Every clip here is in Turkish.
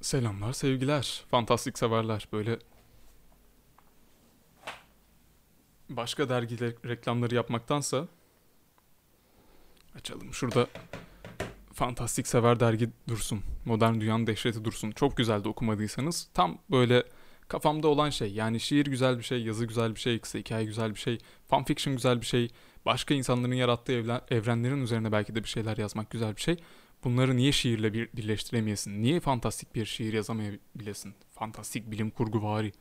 Selamlar, sevgiler. Fantastik severler. Böyle başka dergiler reklamları yapmaktansa açalım. Şurada Fantastik Sever dergi dursun. Modern Dünyanın Dehşeti dursun. Çok güzeldi okumadıysanız. Tam böyle kafamda olan şey. Yani şiir güzel bir şey, yazı güzel bir şey, kısa hikaye güzel bir şey, fanfiction güzel bir şey. Başka insanların yarattığı evrenlerin üzerine belki de bir şeyler yazmak güzel bir şey. Bunları niye şiirle bir birleştiremeyesin? Niye fantastik bir şiir yazamayabilesin? Fantastik bilim kurgu vari.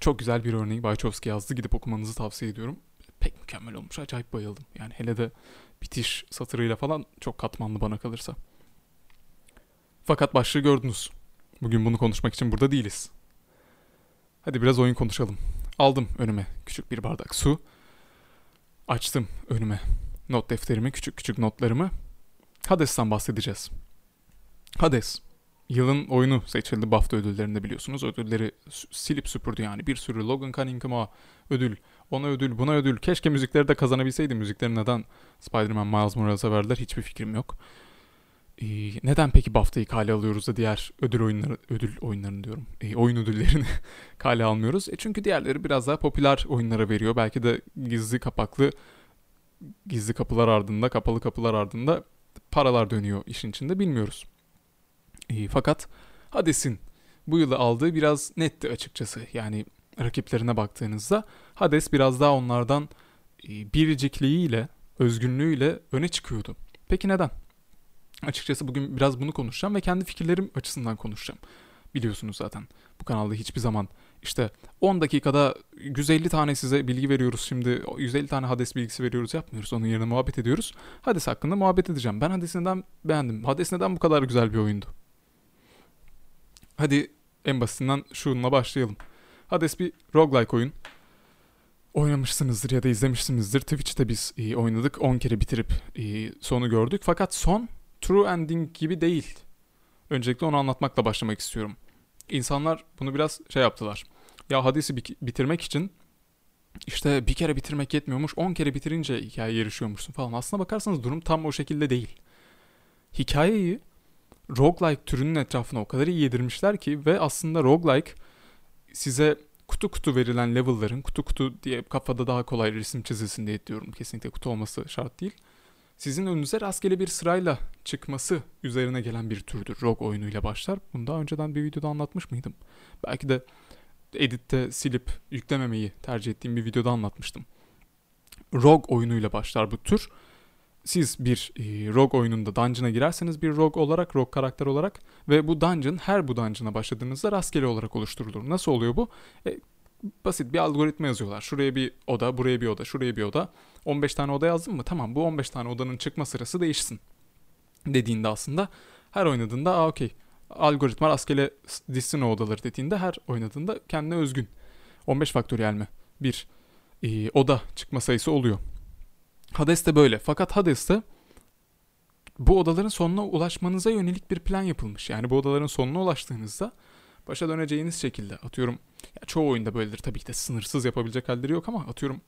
Çok güzel bir örneği Bayçovski yazdı. Gidip okumanızı tavsiye ediyorum. Pek mükemmel olmuş. Acayip bayıldım. Yani hele de bitiş satırıyla falan çok katmanlı bana kalırsa. Fakat başlığı gördünüz. Bugün bunu konuşmak için burada değiliz. Hadi biraz oyun konuşalım. Aldım önüme küçük bir bardak su. Açtım önüme not defterimi, küçük küçük notlarımı. Hades'ten bahsedeceğiz. Hades. Yılın oyunu seçildi BAFTA ödüllerinde biliyorsunuz. Ödülleri silip süpürdü yani. Bir sürü Logan Cunningham'a ödül, ona ödül, buna ödül. Keşke müzikleri de kazanabilseydi. Müzikleri neden Spider-Man Miles Morales'a verdiler hiçbir fikrim yok. Ee, neden peki BAFTA'yı kale alıyoruz da diğer ödül oyunları, ödül oyunlarını diyorum. Ee, oyun ödüllerini kale almıyoruz. E çünkü diğerleri biraz daha popüler oyunlara veriyor. Belki de gizli kapaklı, gizli kapılar ardında, kapalı kapılar ardında paralar dönüyor işin içinde bilmiyoruz. E, fakat Hades'in bu yılı aldığı biraz netti açıkçası. Yani rakiplerine baktığınızda Hades biraz daha onlardan e, biricikliğiyle, özgünlüğüyle öne çıkıyordu. Peki neden? Açıkçası bugün biraz bunu konuşacağım ve kendi fikirlerim açısından konuşacağım. Biliyorsunuz zaten bu kanalda hiçbir zaman işte 10 dakikada 150 tane size bilgi veriyoruz şimdi 150 tane Hades bilgisi veriyoruz yapmıyoruz. Onun yerine muhabbet ediyoruz. Hades hakkında muhabbet edeceğim. Ben Hades neden beğendim? Hades neden bu kadar güzel bir oyundu? Hadi en basitinden şununla başlayalım. Hades bir roguelike oyun. Oynamışsınızdır ya da izlemişsinizdir. Twitch'te biz e, oynadık. 10 kere bitirip e, sonu gördük. Fakat son true ending gibi değil. Öncelikle onu anlatmakla başlamak istiyorum. İnsanlar bunu biraz şey yaptılar. Ya Hades'i bitirmek için işte bir kere bitirmek yetmiyormuş. 10 kere bitirince hikaye yarışıyormuşsun falan. Aslına bakarsanız durum tam o şekilde değil. Hikayeyi roguelike türünün etrafına o kadar iyi yedirmişler ki ve aslında roguelike size kutu kutu verilen level'ların kutu kutu diye kafada daha kolay resim çizilsin diye diyorum. Kesinlikle kutu olması şart değil. Sizin önünüze rastgele bir sırayla çıkması üzerine gelen bir türdür. Rogue oyunuyla başlar. Bunu daha önceden bir videoda anlatmış mıydım? Belki de editte silip yüklememeyi tercih ettiğim bir videoda anlatmıştım. Rogue oyunuyla başlar bu tür. Siz bir e, Rogue oyununda dungeon'a girerseniz bir Rogue olarak, Rogue karakter olarak ve bu dungeon her bu dungeon'a başladığınızda rastgele olarak oluşturulur. Nasıl oluyor bu? E, basit bir algoritma yazıyorlar. Şuraya bir oda, buraya bir oda, şuraya bir oda. 15 tane oda yazdın mı? Tamam bu 15 tane odanın çıkma sırası değişsin. Dediğinde aslında her oynadığında aa okey algoritma rastgele dizsin o odaları dediğinde her oynadığında kendine özgün. 15 faktöriyel mi? Bir e, oda çıkma sayısı oluyor. Hades de böyle. Fakat Hades'te bu odaların sonuna ulaşmanıza yönelik bir plan yapılmış. Yani bu odaların sonuna ulaştığınızda başa döneceğiniz şekilde atıyorum. Ya çoğu oyunda böyledir tabii ki de sınırsız yapabilecek halleri yok ama atıyorum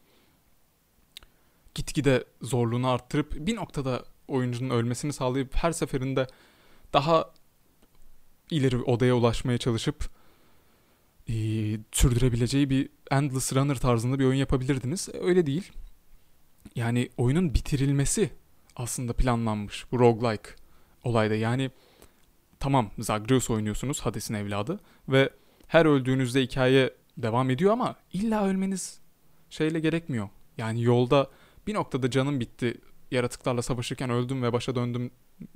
gitgide zorluğunu arttırıp bir noktada oyuncunun ölmesini sağlayıp her seferinde daha ileri odaya ulaşmaya çalışıp e, sürdürebileceği bir Endless Runner tarzında bir oyun yapabilirdiniz. Öyle değil. Yani oyunun bitirilmesi aslında planlanmış bu roguelike olayda. Yani tamam Zagreus oynuyorsunuz Hades'in evladı ve her öldüğünüzde hikaye devam ediyor ama illa ölmeniz şeyle gerekmiyor. Yani yolda bir noktada canım bitti yaratıklarla savaşırken öldüm ve başa döndüm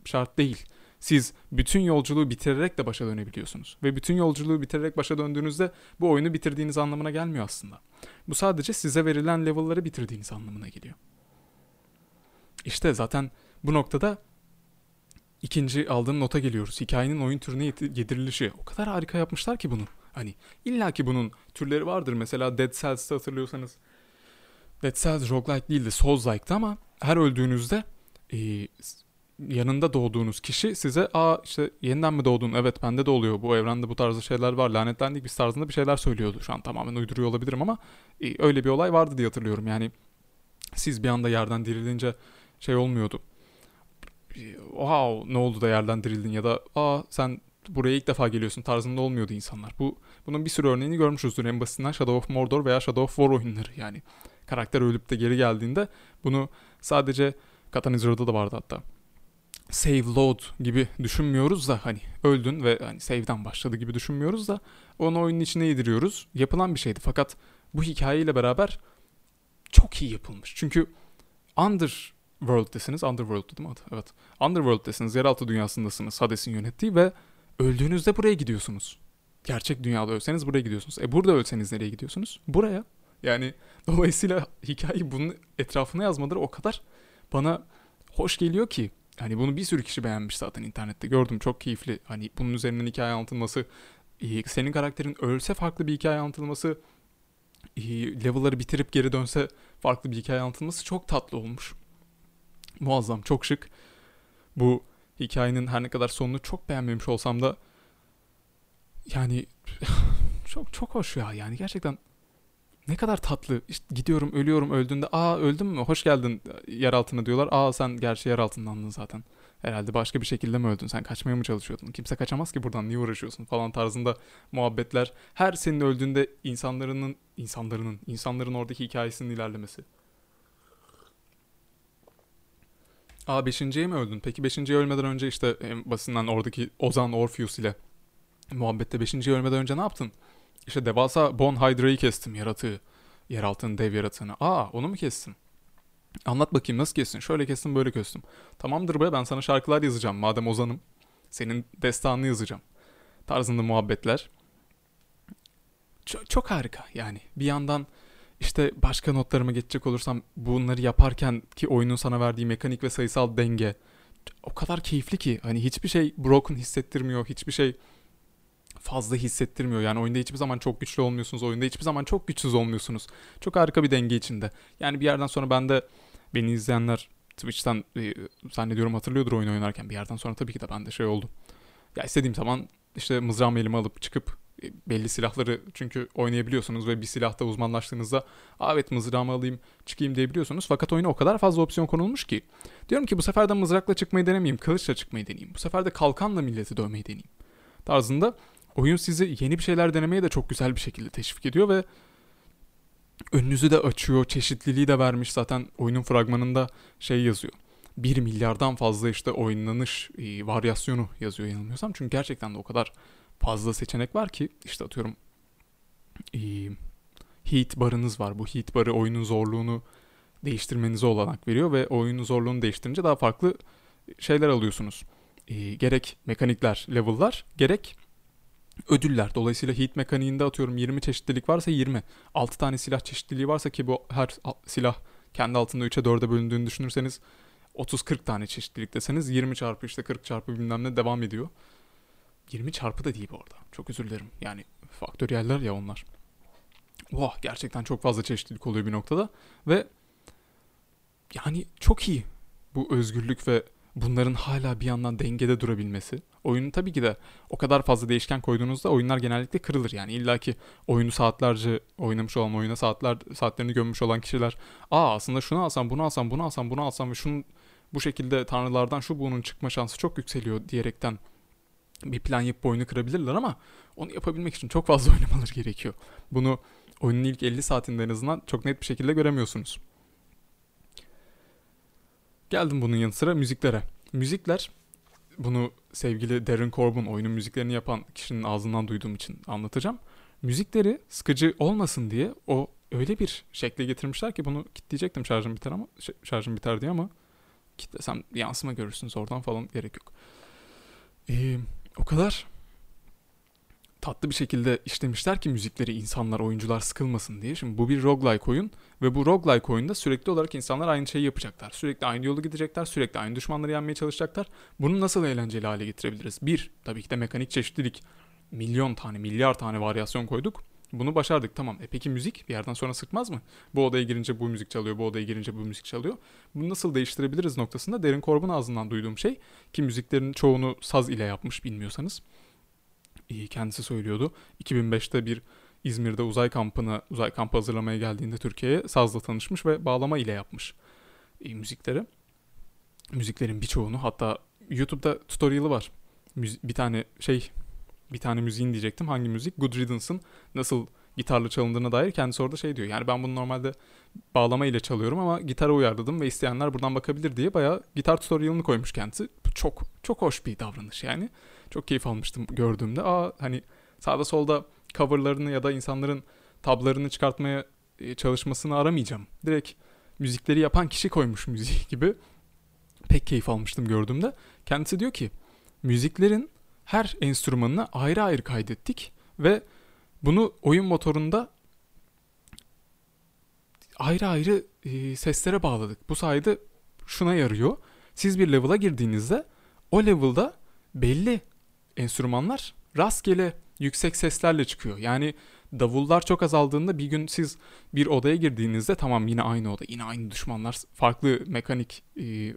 şart değil. Siz bütün yolculuğu bitirerek de başa dönebiliyorsunuz. Ve bütün yolculuğu bitirerek başa döndüğünüzde bu oyunu bitirdiğiniz anlamına gelmiyor aslında. Bu sadece size verilen level'ları bitirdiğiniz anlamına geliyor. İşte zaten bu noktada ikinci aldığım nota geliyoruz. Hikayenin oyun türüne yedirilişi. O kadar harika yapmışlar ki bunu. Hani illa ki bunun türleri vardır. Mesela Dead Cells'te hatırlıyorsanız Dead Cells roguelike değildi Souls-like'tı ama her öldüğünüzde e, yanında doğduğunuz kişi size aa işte yeniden mi doğdun evet bende de oluyor bu evrende bu tarzda şeyler var lanetlendik biz tarzında bir şeyler söylüyordu şu an tamamen uyduruyor olabilirim ama e, öyle bir olay vardı diye hatırlıyorum yani siz bir anda yerden dirilince şey olmuyordu wow ne oldu da yerden dirildin ya da aa sen buraya ilk defa geliyorsun tarzında olmuyordu insanlar. Bu bunun bir sürü örneğini görmüşüzdür. En basitinden Shadow of Mordor veya Shadow of War oyunları yani. Karakter ölüp de geri geldiğinde bunu sadece Catan Zero'da da vardı hatta. Save load gibi düşünmüyoruz da hani öldün ve hani save'den başladı gibi düşünmüyoruz da onu oyunun içine yediriyoruz. Yapılan bir şeydi fakat bu hikayeyle beraber çok iyi yapılmış. Çünkü Underworld'desiniz. Underworld değil mi adı? Evet. Underworld'desiniz. Yeraltı dünyasındasınız. Hades'in yönettiği ve öldüğünüzde buraya gidiyorsunuz. Gerçek dünyada ölseniz buraya gidiyorsunuz. E burada ölseniz nereye gidiyorsunuz? Buraya. Yani dolayısıyla hikayeyi bunun etrafına yazmaları o kadar bana hoş geliyor ki. Hani bunu bir sürü kişi beğenmiş zaten internette. Gördüm çok keyifli. Hani bunun üzerinden hikaye anlatılması, senin karakterin ölse farklı bir hikaye anlatılması, level'ları bitirip geri dönse farklı bir hikaye anlatılması çok tatlı olmuş. Muazzam, çok şık. Bu hikayenin her ne kadar sonunu çok beğenmemiş olsam da yani çok çok hoş ya yani gerçekten ne kadar tatlı. İşte gidiyorum ölüyorum öldüğünde aa öldün mü hoş geldin yer altına diyorlar. Aa sen gerçi yer altındandın zaten. Herhalde başka bir şekilde mi öldün sen kaçmaya mı çalışıyordun? Kimse kaçamaz ki buradan niye uğraşıyorsun falan tarzında muhabbetler. Her senin öldüğünde insanların insanların insanların oradaki hikayesinin ilerlemesi. Aa beşinciye mi öldün? Peki beşinciye ölmeden önce işte en basından oradaki Ozan Orpheus ile muhabbette beşinciye ölmeden önce ne yaptın? İşte devasa Bon Hydra'yı kestim yaratığı. Yeraltının dev yaratığını. Aa onu mu kestin? Anlat bakayım nasıl kestin? Şöyle kestim böyle kestim. Tamamdır be ben sana şarkılar yazacağım madem ozanım. Senin destanını yazacağım. Tarzında muhabbetler. Çok, çok harika yani. Bir yandan işte başka notlarıma geçecek olursam bunları yaparken ki oyunun sana verdiği mekanik ve sayısal denge o kadar keyifli ki hani hiçbir şey broken hissettirmiyor. Hiçbir şey fazla hissettirmiyor. Yani oyunda hiçbir zaman çok güçlü olmuyorsunuz. Oyunda hiçbir zaman çok güçsüz olmuyorsunuz. Çok harika bir denge içinde. Yani bir yerden sonra ben de beni izleyenler Twitch'ten e, zannediyorum hatırlıyordur oyun oynarken bir yerden sonra tabii ki de ben de şey oldu. Ya istediğim zaman işte mızrağımı elime alıp çıkıp e, belli silahları çünkü oynayabiliyorsunuz ve bir silahta uzmanlaştığınızda evet mızrağımı alayım çıkayım diyebiliyorsunuz. Fakat oyuna o kadar fazla opsiyon konulmuş ki. Diyorum ki bu sefer de mızrakla çıkmayı denemeyeyim, kılıçla çıkmayı deneyeyim. Bu sefer de kalkanla milleti dövmeyi deneyeyim. Tarzında oyun sizi yeni bir şeyler denemeye de çok güzel bir şekilde teşvik ediyor ve önünüzü de açıyor, çeşitliliği de vermiş zaten oyunun fragmanında şey yazıyor. 1 milyardan fazla işte oynanış e, varyasyonu yazıyor yanılmıyorsam. Çünkü gerçekten de o kadar fazla seçenek var ki işte atıyorum e, heat barınız var. Bu heat barı oyunun zorluğunu değiştirmenize olanak veriyor ve oyunun zorluğunu değiştirince daha farklı şeyler alıyorsunuz. E, gerek mekanikler, level'lar, gerek ödüller. Dolayısıyla heat mekaniğinde atıyorum 20 çeşitlilik varsa 20. 6 tane silah çeşitliliği varsa ki bu her silah kendi altında 3'e 4'e bölündüğünü düşünürseniz 30-40 tane çeşitlilik deseniz 20 çarpı işte 40 çarpı bilmem ne devam ediyor. 20 çarpı da değil bu arada. Çok özür dilerim. Yani faktöriyeller ya onlar. Oh gerçekten çok fazla çeşitlilik oluyor bir noktada. Ve yani çok iyi bu özgürlük ve bunların hala bir yandan dengede durabilmesi. Oyunun tabii ki de o kadar fazla değişken koyduğunuzda oyunlar genellikle kırılır. Yani illaki oyunu saatlerce oynamış olan, oyuna saatler saatlerini gömmüş olan kişiler aa aslında şunu alsam, bunu alsam, bunu alsam, bunu alsam ve şunun bu şekilde tanrılardan şu bunun çıkma şansı çok yükseliyor diyerekten bir plan yapıp oyunu kırabilirler ama onu yapabilmek için çok fazla oynamaları gerekiyor. Bunu oyunun ilk 50 saatinde en azından çok net bir şekilde göremiyorsunuz. Geldim bunun yanı sıra müziklere. Müzikler bunu sevgili Darren Corbin oyunun müziklerini yapan kişinin ağzından duyduğum için anlatacağım. Müzikleri sıkıcı olmasın diye o öyle bir şekle getirmişler ki bunu kitleyecektim şarjım biter ama şarjım biter diye ama kitlesem yansıma görürsünüz oradan falan gerek yok. Ee, o kadar tatlı bir şekilde işlemişler ki müzikleri insanlar, oyuncular sıkılmasın diye. Şimdi bu bir roguelike oyun ve bu roguelike oyunda sürekli olarak insanlar aynı şeyi yapacaklar. Sürekli aynı yolu gidecekler, sürekli aynı düşmanları yenmeye çalışacaklar. Bunu nasıl eğlenceli hale getirebiliriz? Bir, tabii ki de mekanik çeşitlilik. Milyon tane, milyar tane varyasyon koyduk. Bunu başardık tamam. E peki müzik bir yerden sonra sıkmaz mı? Bu odaya girince bu müzik çalıyor, bu odaya girince bu müzik çalıyor. Bunu nasıl değiştirebiliriz noktasında Derin Corbin ağzından duyduğum şey ki müziklerin çoğunu saz ile yapmış bilmiyorsanız kendisi söylüyordu. 2005'te bir İzmir'de uzay kampına, uzay kampı hazırlamaya geldiğinde Türkiye'ye sazla tanışmış ve bağlama ile yapmış e, müzikleri. Müziklerin birçoğunu hatta YouTube'da tutorial'ı var. Müzi- bir tane şey bir tane müziğin diyecektim. Hangi müzik? Good Riddance'ın nasıl gitarla çalındığına dair kendisi orada şey diyor. Yani ben bunu normalde bağlama ile çalıyorum ama gitara uyarladım ve isteyenler buradan bakabilir diye bayağı gitar tutorial'ını koymuş kendisi. Çok çok hoş bir davranış yani. Çok keyif almıştım gördüğümde. Aa hani sağda solda coverlarını ya da insanların tablarını çıkartmaya e, çalışmasını aramayacağım. Direkt müzikleri yapan kişi koymuş müziği gibi. Pek keyif almıştım gördüğümde. Kendisi diyor ki müziklerin her enstrümanını ayrı ayrı kaydettik ve bunu oyun motorunda ayrı ayrı e, seslere bağladık. Bu sayede şuna yarıyor. Siz bir level'a girdiğinizde o level'da belli enstrümanlar rastgele yüksek seslerle çıkıyor. Yani davullar çok azaldığında bir gün siz bir odaya girdiğinizde tamam yine aynı oda, yine aynı düşmanlar, farklı mekanik e,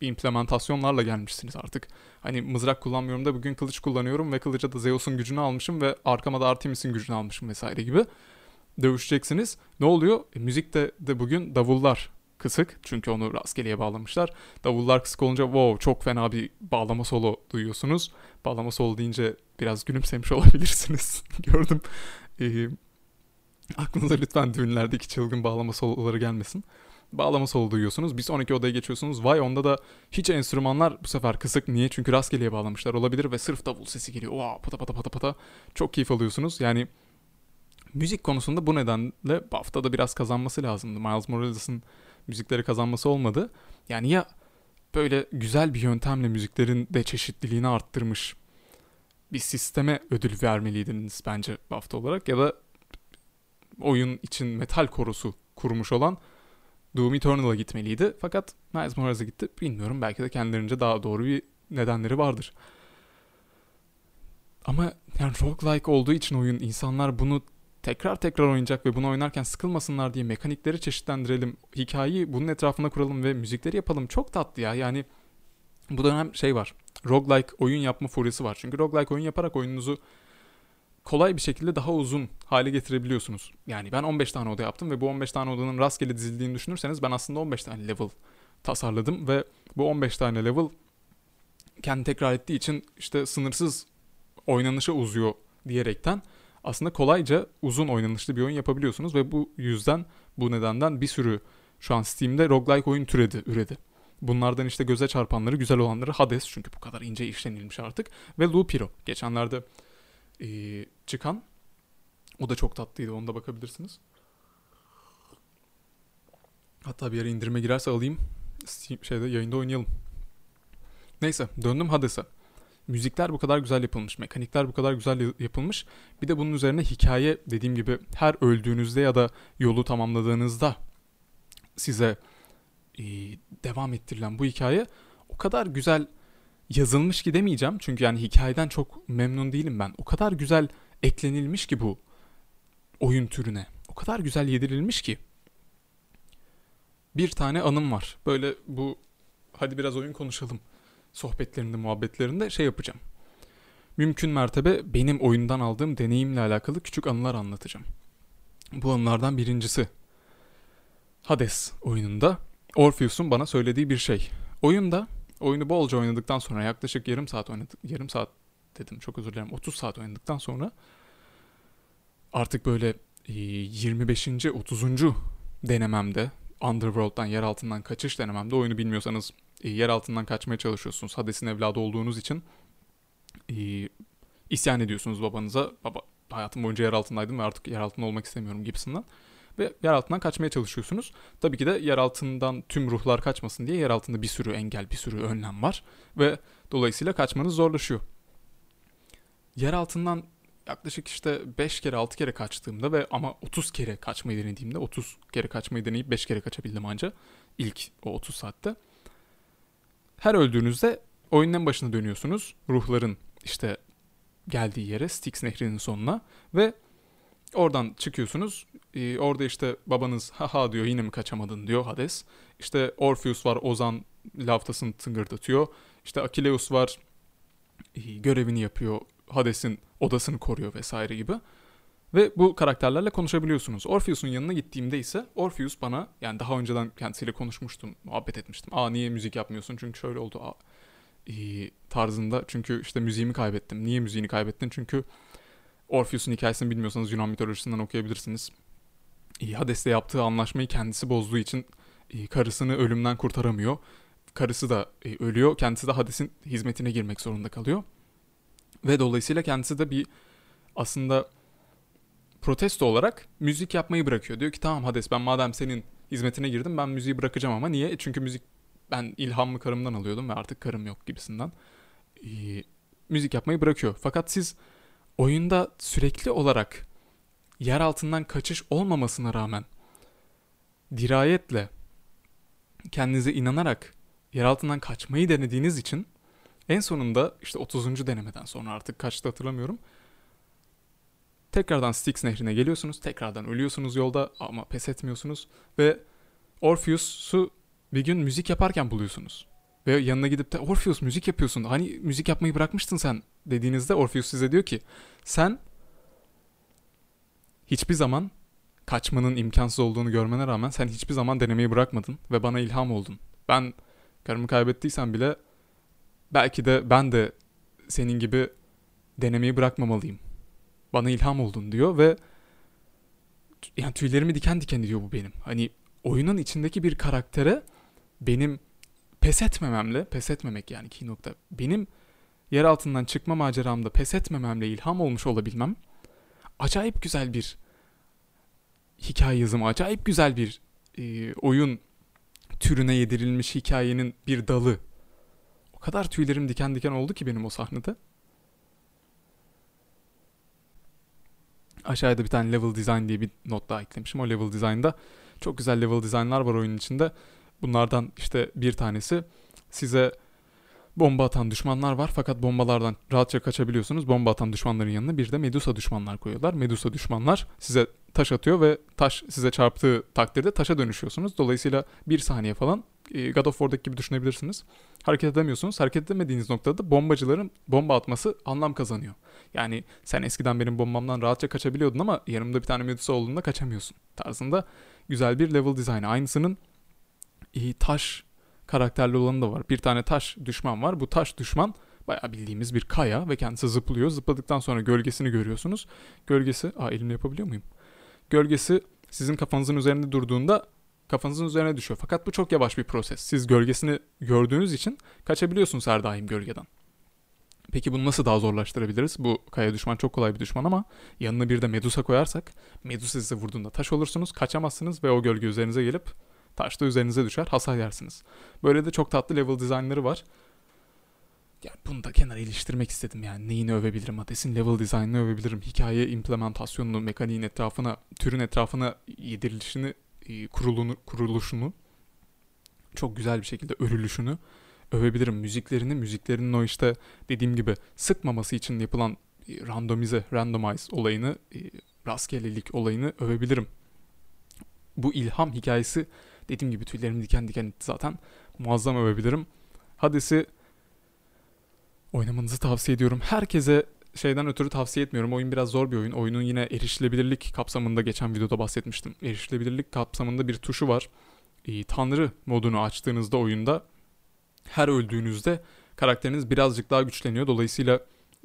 implementasyonlarla gelmişsiniz artık. Hani mızrak kullanmıyorum da bugün kılıç kullanıyorum ve kılıca da Zeus'un gücünü almışım ve arkama da Artemis'in gücünü almışım vesaire gibi. Dövüşeceksiniz. Ne oluyor? E, müzikte de bugün davullar kısık. Çünkü onu rastgeleye bağlamışlar. Davullar kısık olunca wow çok fena bir bağlama solo duyuyorsunuz. Bağlama solo deyince biraz gülümsemiş olabilirsiniz. Gördüm. Ee, aklınıza lütfen düğünlerdeki çılgın bağlama soloları gelmesin. Bağlama solo duyuyorsunuz. Bir sonraki odaya geçiyorsunuz. Vay onda da hiç enstrümanlar bu sefer kısık. Niye? Çünkü rastgeleye bağlamışlar olabilir ve sırf davul sesi geliyor. Wow, pata pata pata pata. Çok keyif alıyorsunuz. Yani müzik konusunda bu nedenle BAFTA'da biraz kazanması lazımdı. Miles Morales'ın müzikleri kazanması olmadı. Yani ya böyle güzel bir yöntemle müziklerin de çeşitliliğini arttırmış bir sisteme ödül vermeliydiniz bence BAFTA olarak ya da oyun için metal korusu kurmuş olan Doom Eternal'a gitmeliydi. Fakat Miles Morales'e gitti. Bilmiyorum belki de kendilerince daha doğru bir nedenleri vardır. Ama yani roguelike olduğu için oyun insanlar bunu tekrar tekrar oynayacak ve bunu oynarken sıkılmasınlar diye mekanikleri çeşitlendirelim. Hikayeyi bunun etrafına kuralım ve müzikleri yapalım. Çok tatlı ya. Yani bu dönem şey var. Roguelike oyun yapma furyası var. Çünkü roguelike oyun yaparak oyununuzu kolay bir şekilde daha uzun hale getirebiliyorsunuz. Yani ben 15 tane oda yaptım ve bu 15 tane odanın rastgele dizildiğini düşünürseniz ben aslında 15 tane level tasarladım ve bu 15 tane level kendi tekrar ettiği için işte sınırsız oynanışa uzuyor diyerekten aslında kolayca uzun oynanışlı bir oyun yapabiliyorsunuz ve bu yüzden bu nedenden bir sürü şu an Steam'de roguelike oyun türedi, üredi. Bunlardan işte göze çarpanları, güzel olanları Hades çünkü bu kadar ince işlenilmiş artık ve Loopiro. Geçenlerde e, çıkan o da çok tatlıydı. Onda bakabilirsiniz. Hatta bir yere indirime girerse alayım. Steam, şeyde yayında oynayalım. Neyse döndüm Hades'e. Müzikler bu kadar güzel yapılmış, mekanikler bu kadar güzel yapılmış. Bir de bunun üzerine hikaye dediğim gibi her öldüğünüzde ya da yolu tamamladığınızda size e, devam ettirilen bu hikaye o kadar güzel yazılmış ki demeyeceğim. Çünkü yani hikayeden çok memnun değilim ben. O kadar güzel eklenilmiş ki bu oyun türüne. O kadar güzel yedirilmiş ki. Bir tane anım var. Böyle bu hadi biraz oyun konuşalım sohbetlerinde, muhabbetlerinde şey yapacağım. Mümkün mertebe benim oyundan aldığım deneyimle alakalı küçük anılar anlatacağım. Bu anılardan birincisi Hades oyununda Orpheus'un bana söylediği bir şey. Oyunda oyunu bolca oynadıktan sonra yaklaşık yarım saat oynadık. Yarım saat dedim çok özür dilerim. 30 saat oynadıktan sonra artık böyle 25. 30. denememde Underworld'dan yer altından kaçış denememde oyunu bilmiyorsanız yer altından kaçmaya çalışıyorsunuz. Hades'in evladı olduğunuz için isyan ediyorsunuz babanıza. Baba hayatım boyunca yer altındaydım ve artık yer altında olmak istemiyorum gibisinden. Ve yer altından kaçmaya çalışıyorsunuz. Tabii ki de yer altından tüm ruhlar kaçmasın diye yer altında bir sürü engel, bir sürü önlem var. Ve dolayısıyla kaçmanız zorlaşıyor. Yer altından yaklaşık işte 5 kere 6 kere kaçtığımda ve ama 30 kere kaçmayı denediğimde 30 kere kaçmayı deneyip 5 kere kaçabildim anca ilk o 30 saatte. Her öldüğünüzde oyunun başına dönüyorsunuz. Ruhların işte geldiği yere Styx nehrinin sonuna ve oradan çıkıyorsunuz. Ee, orada işte babanız haha diyor yine mi kaçamadın diyor Hades. İşte Orpheus var Ozan laftasını tıngırdatıyor. İşte Akileus var e, görevini yapıyor. Hades'in odasını koruyor vesaire gibi. Ve bu karakterlerle konuşabiliyorsunuz. Orpheus'un yanına gittiğimde ise Orpheus bana yani daha önceden kendisiyle konuşmuştum, muhabbet etmiştim. Aa niye müzik yapmıyorsun çünkü şöyle oldu. Aa, e, tarzında. Çünkü işte müziğimi kaybettim. Niye müziğini kaybettin? Çünkü Orpheus'un hikayesini bilmiyorsanız Yunan mitolojisinden okuyabilirsiniz. E, Hades'le yaptığı anlaşmayı kendisi bozduğu için karısını ölümden kurtaramıyor. Karısı da e, ölüyor. Kendisi de Hades'in hizmetine girmek zorunda kalıyor. Ve dolayısıyla kendisi de bir aslında protesto olarak müzik yapmayı bırakıyor. Diyor ki tamam Hades ben madem senin hizmetine girdim ben müziği bırakacağım ama niye? E, çünkü müzik ben ilhamımı karımdan alıyordum ve artık karım yok gibisinden. Ee, müzik yapmayı bırakıyor. Fakat siz oyunda sürekli olarak yer altından kaçış olmamasına rağmen dirayetle kendinize inanarak yer altından kaçmayı denediğiniz için en sonunda işte 30. denemeden sonra artık kaçtı hatırlamıyorum. Tekrardan Styx nehrine geliyorsunuz. Tekrardan ölüyorsunuz yolda ama pes etmiyorsunuz. Ve Orpheus'u bir gün müzik yaparken buluyorsunuz. Ve yanına gidip de Orpheus müzik yapıyorsun. Hani müzik yapmayı bırakmıştın sen dediğinizde Orpheus size diyor ki sen hiçbir zaman kaçmanın imkansız olduğunu görmene rağmen sen hiçbir zaman denemeyi bırakmadın ve bana ilham oldun. Ben karımı kaybettiysem bile belki de ben de senin gibi denemeyi bırakmamalıyım. Bana ilham oldun diyor ve yani tüylerimi diken diken ediyor bu benim. Hani oyunun içindeki bir karaktere benim pes etmememle, pes etmemek yani ki nokta. Benim yer altından çıkma maceramda pes etmememle ilham olmuş olabilmem acayip güzel bir hikaye yazımı, acayip güzel bir e, oyun türüne yedirilmiş hikayenin bir dalı. O kadar tüylerim diken diken oldu ki benim o sahnede. Aşağıda bir tane level design diye bir not daha eklemişim. O level design'da çok güzel level design'lar var oyunun içinde. Bunlardan işte bir tanesi size bomba atan düşmanlar var fakat bombalardan rahatça kaçabiliyorsunuz. Bomba atan düşmanların yanına bir de Medusa düşmanlar koyuyorlar. Medusa düşmanlar size taş atıyor ve taş size çarptığı takdirde taşa dönüşüyorsunuz. Dolayısıyla bir saniye falan e, God of War'daki gibi düşünebilirsiniz. Hareket edemiyorsunuz. Hareket edemediğiniz noktada bombacıların bomba atması anlam kazanıyor. Yani sen eskiden benim bombamdan rahatça kaçabiliyordun ama yanımda bir tane Medusa olduğunda kaçamıyorsun tarzında güzel bir level dizaynı. Aynısının e, taş karakterli olanı da var. Bir tane taş düşman var. Bu taş düşman bayağı bildiğimiz bir kaya ve kendisi zıplıyor. Zıpladıktan sonra gölgesini görüyorsunuz. Gölgesi, aa elimle yapabiliyor muyum? Gölgesi sizin kafanızın üzerinde durduğunda kafanızın üzerine düşüyor. Fakat bu çok yavaş bir proses. Siz gölgesini gördüğünüz için kaçabiliyorsunuz her daim gölgeden. Peki bunu nasıl daha zorlaştırabiliriz? Bu kaya düşman çok kolay bir düşman ama yanına bir de Medusa koyarsak Medusa size vurduğunda taş olursunuz, kaçamazsınız ve o gölge üzerinize gelip taş da üzerinize düşer, hasar yersiniz. Böyle de çok tatlı level dizaynları var. Yani bunu da kenara iliştirmek istedim yani. Neyini övebilirim? Hades'in level dizaynını övebilirim. Hikaye implementasyonunu, mekaniğin etrafına, türün etrafına yedirilişini, e, kurulunu, kuruluşunu, çok güzel bir şekilde örülüşünü övebilirim. Müziklerini, müziklerinin o işte dediğim gibi sıkmaması için yapılan e, randomize, randomize olayını, e, rastgelelik olayını övebilirim. Bu ilham hikayesi dediğim gibi tüylerim diken diken etti zaten. Muazzam övebilirim. Hades'i oynamanızı tavsiye ediyorum. Herkese şeyden ötürü tavsiye etmiyorum. Oyun biraz zor bir oyun. Oyunun yine erişilebilirlik kapsamında geçen videoda bahsetmiştim. Erişilebilirlik kapsamında bir tuşu var. E, Tanrı modunu açtığınızda oyunda her öldüğünüzde karakteriniz birazcık daha güçleniyor. Dolayısıyla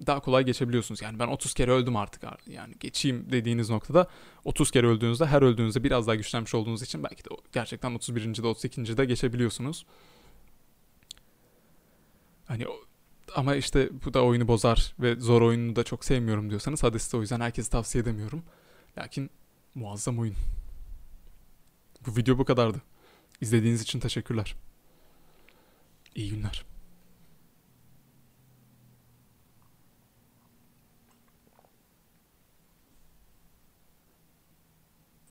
daha kolay geçebiliyorsunuz. Yani ben 30 kere öldüm artık. Yani geçeyim dediğiniz noktada 30 kere öldüğünüzde her öldüğünüzde biraz daha güçlenmiş olduğunuz için belki de gerçekten 31. de 32. de geçebiliyorsunuz. Hani ama işte bu da oyunu bozar ve zor oyunu da çok sevmiyorum diyorsanız Hades'i o yüzden herkese tavsiye edemiyorum. Lakin muazzam oyun. Bu video bu kadardı. İzlediğiniz için teşekkürler. İyi günler.